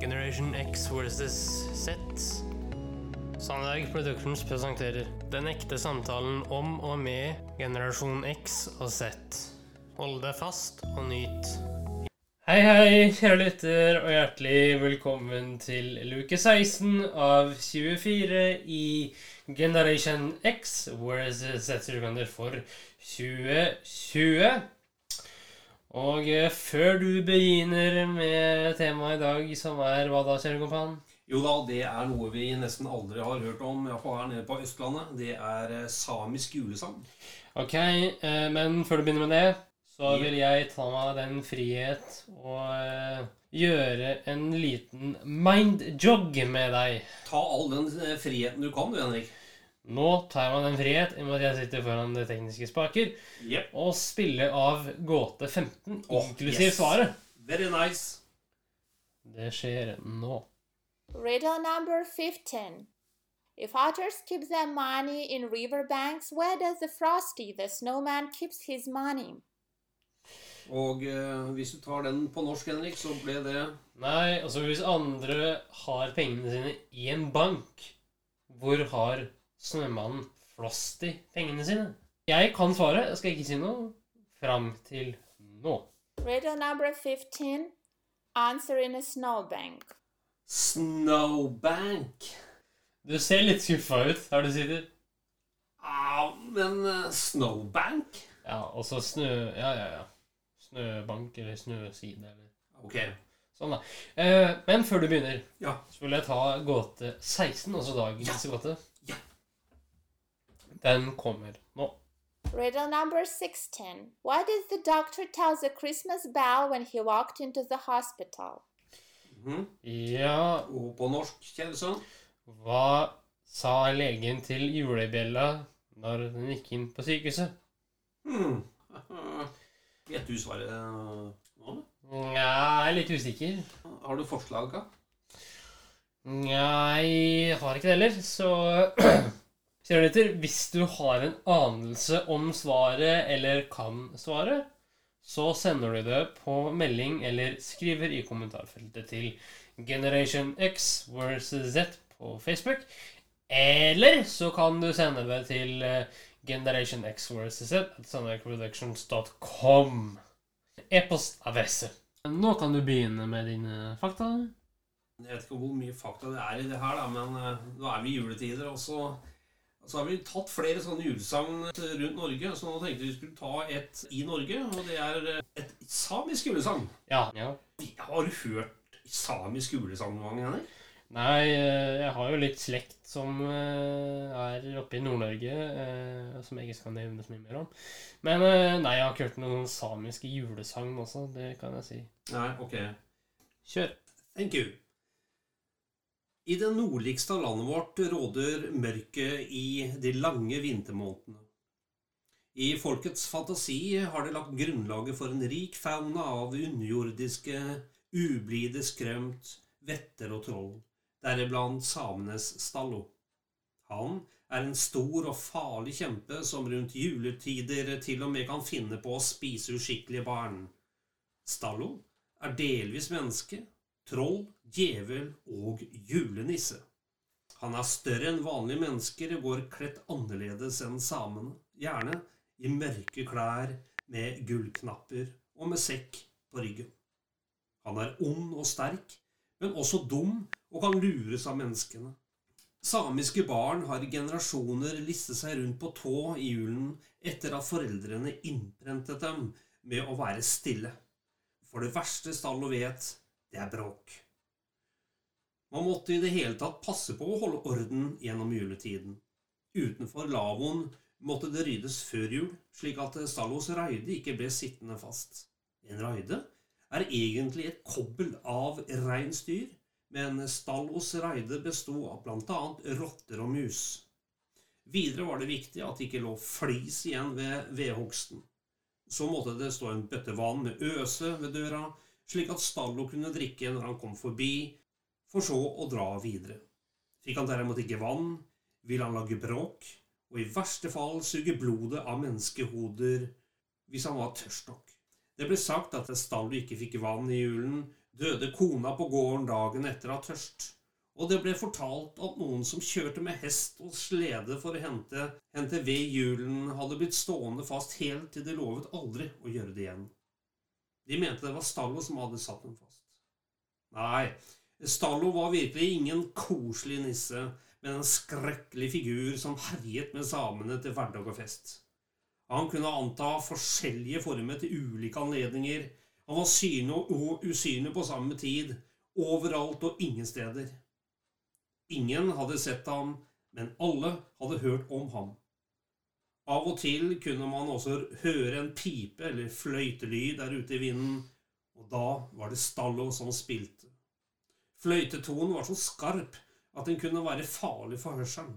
Generation X versus Z. Sandberg Productions presenterer Den ekte samtalen om og med generasjon X og Z. Hold deg fast og nyt. Hei, hei, kjære lytter, og hjertelig velkommen til luke 16 av 24 i Generation X versus Z-sekunder for 2020. Og eh, før du begynner med temaet i dag, som er hva da, kjære kompan? Jo da, det er noe vi nesten aldri har hørt om, iallfall her nede på Østlandet. Det er eh, samisk julesang. Ok, eh, men før du begynner med det, så vil jeg ta meg den frihet å gjøre en liten mindjog med deg. Ta all den friheten du kan, du, Henrik. Nå tar man en frihet i og med at jeg sitter foran det tekniske spaker, Yep. og spiller av gåte 15, Åh, inklusiv yes. svaret. Very nice. Det skjer nå. Riddle number 15. If otters keep their money in riverbanks, where does the frosty, the snowman, keeps his money? Og eh, hvis du tar den på norsk, Henrik, så ble det Nei, altså hvis andre har pengene sine i en bank, hvor har snømannen Frosty pengene sine? Jeg kan svaret, jeg skal ikke si noe fram til nå. Riddle number 15. Answer in a snowbank. Snowbank. Du ser litt skuffa ut, der du sitter. Ja, men eh, Snowbank? Ja, og så snø... Ja, ja, ja. Snøbank eller snøside eller Ok. sånn, da. Eh, men før du begynner, Ja. så vil jeg ta gåte 16, altså dagens gåte. Den kommer nå. Riddle number 16. Why did the doctor tell the Christmas bell when he walked into the hospital? Mm. Ja, Og på norsk, sønn? hva sa legen til julebjella når den gikk inn på sykehuset? Mm. Vet du svaret nå? Nja, jeg er litt usikker. Har du forslag, da? Nja, jeg har ikke det heller, så hvis du har en anelse om svaret eller kan svaret, så sender du det på melding eller skriver i kommentarfeltet til Generation X versus Z på Facebook. Eller så kan du sende det til eh, Generation X versus Z at sandvikproductions.com. E-postadresse. Nå kan du begynne med dine fakta. Jeg vet ikke hvor mye fakta det er i det her, da, men eh, nå er vi i juletider, og så, har vi tatt flere sånne julesagn rundt Norge, så nå tenkte vi skulle ta et i Norge, og det er eh, et samisk julesang. Ja. ja. Har du hørt samisk julesang noen gang, Henrik? Nei, eh, jeg har jo litt slekt som eh, er oppe i Nord-Norge, som jeg ikke skal nevne så mye mer om. Men nei, jeg har ikke hørt noen samiske julesagn også, det kan jeg si. Nei, ok. Kjør. Thank you. I det nordligste av landet vårt råder mørket i de lange vintermånedene. I folkets fantasi har det lagt grunnlaget for en rik fauna av underjordiske, ublide skrømt, vetter og troll, deriblant samenes Stallo. Han er en stor og farlig kjempe som rundt juletider til og med kan finne på å spise uskikkelige barn. Stallo er delvis menneske, troll, djevel og julenisse. Han er større enn vanlige mennesker og går kledt annerledes enn samene, gjerne i mørke klær med gullknapper og med sekk på ryggen. Han er ond og sterk, men også dum og kan lures av menneskene. Samiske barn har i generasjoner listet seg rundt på tå i julen etter at foreldrene innprentet dem med å være stille. For det verste Stallo vet, det er bråk. Man måtte i det hele tatt passe på å holde orden gjennom juletiden. Utenfor lavvoen måtte det ryddes før jul, slik at Stallos raide ikke ble sittende fast. En raide er egentlig et kobbel av reinsdyr, men Stallos raide besto av annet rotter og mus. Videre var det viktig at det ikke lå flis igjen ved vedhogsten. Så måtte det stå en bøtte vann med øse ved døra, slik at Stallo kunne drikke når han kom forbi, for så å dra videre. Fikk han derimot ikke vann, ville han lage bråk, og i verste fall suge blodet av menneskehoder hvis han var tørst nok. Det ble sagt at Stallo ikke fikk vann i julen, døde kona på gården dagen etter av tørst, og det ble fortalt at noen som kjørte med hest og slede for å hente, hente ved hjulen, hadde blitt stående fast helt til de lovet aldri å gjøre det igjen. De mente det var Stallo som hadde satt dem fast. Nei, Stallo var virkelig ingen koselig nisse, men en skrekkelig figur som herjet med samene til hverdag og fest. Han kunne anta forskjellige former til ulike anledninger. Han var synlig og usynlig på samme tid, overalt og ingen steder. Ingen hadde sett ham, men alle hadde hørt om ham. Av og til kunne man også høre en pipe eller fløytelyd der ute i vinden, og da var det Stallo som spilte. Fløytetonen var så skarp at den kunne være farlig for hørselen.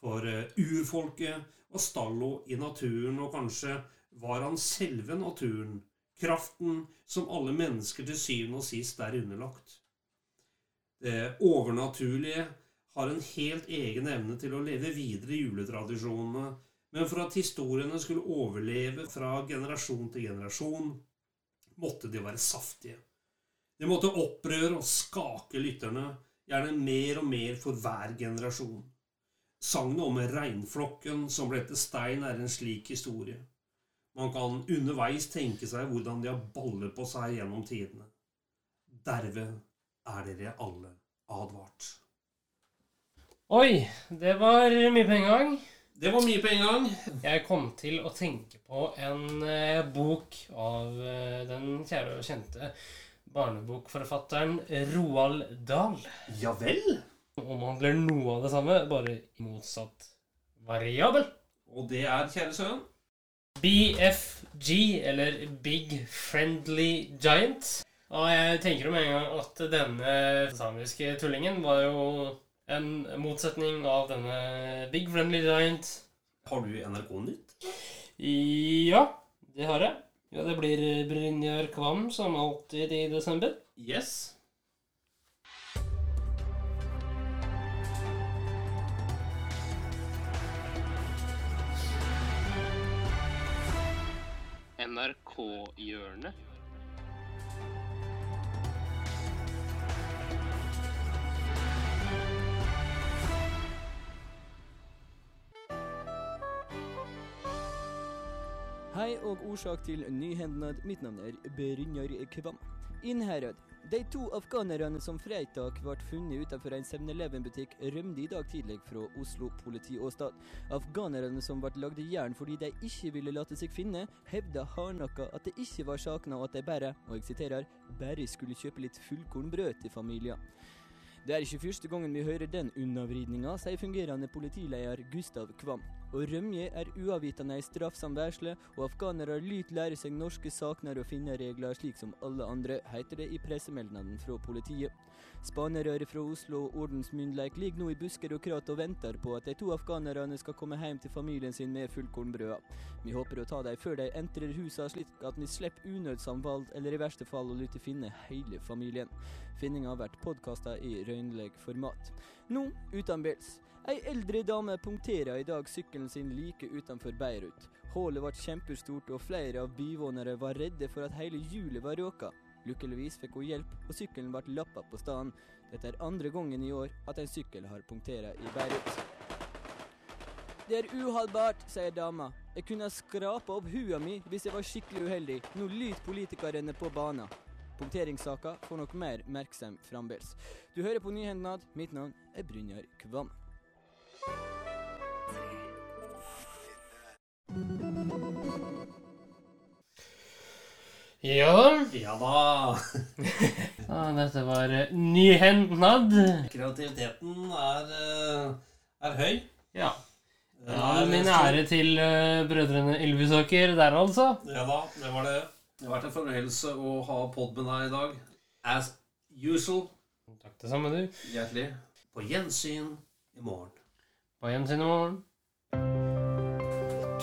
For uh, urfolket var Stallo i naturen, og kanskje var han selve naturen, kraften som alle mennesker til syvende og sist er underlagt. Det overnaturlige har en helt egen evne til å leve videre i juletradisjonene, men for at historiene skulle overleve fra generasjon til generasjon, måtte de være saftige. De måtte opprøre og skake lytterne, gjerne mer og mer for hver generasjon. Sagnet om reinflokken som ble til stein, er en slik historie. Man kan underveis tenke seg hvordan de har ballet på seg gjennom tidene. Derved er dere alle advart. Oi, det var mye på en gang. Det var mye på en gang. Jeg kom til å tenke på en eh, bok av eh, den kjære og kjente barnebokforfatteren Roald Dahl. Ja vel? Omhandler noe av det samme, bare i motsatt variabel. Og det er, kjære sønn BFG, eller Big Friendly Giant. Og jeg tenker jo med en gang at denne samiske tullingen var jo en motsetning av denne Big Friendly Giant. Har du NRK Nytt? Ja, det har jeg. Ja, det blir Brynjar Kvam som alltid i desember. Yes. NRK-hjørnet. Hei og årsak til nyhendnad. Mitt navn er Brynjar Kvam. Innherred. De to afghanerne som fredag ble funnet utenfor en 7-Eleven-butikk, rømte i dag tidlig fra Oslo politiåstad. Afghanerne som ble lagd i jern fordi de ikke ville late seg finne, hevda hardnakka at det ikke var savna, og at de bare, og jeg siterer, bare skulle kjøpe litt fullkornbrød til familien. Det er ikke første gangen vi hører den unnavridninga, sier fungerende politileder Gustav Kvam. Å rømje er uavvitende ei straff som vesle, og afghanere lyt lære seg norske sakner og finne regler slik som alle andre, heter det i pressemeldingen fra politiet. Spanerøret fra Oslo og ordensmyndighet ligger nå i busker og krat og venter på at de to afghanerne skal komme hjem til familien sin med fullkornbrøda. Vi håper å ta dem før de entrer husene, slik at vi slipper unødsamvald, eller i verste fall å lytte finne hele familien. Finninga har vært podkasta i røynleg format. Nå uten bils. Ei eldre dame punkterer i dag sykkelen sin like utenfor Beirut. Hullet ble kjempestort, og flere av byvånere var redde for at hele hjulet var råka. Lykkeligvis fikk hun hjelp, og sykkelen ble lappa på stedet. Dette er andre gangen i år at en sykkel har punktert i Beirut. Det er uholdbart, sier dama. Jeg kunne ha skrapa opp hua mi hvis jeg var skikkelig uheldig. Nå lyter politikerne på banen. Punkteringssaka får nok mer merksem fremdeles. Du hører på Nyhendnad. Mitt navn er Brynjar Kvam. Ja, Ja da. ja dette var eh, nyhendnad. Kreativiteten er, eh, er høy. Ja. Ja min ære til eh, brødrene Ylvisåker der, altså. Ja da, det var det. Det har vært en fornøyelse å ha pod med deg i dag. As usual. Takk det samme, du. Hjertelig. På gjensyn i morgen. På gjensyn i morgen.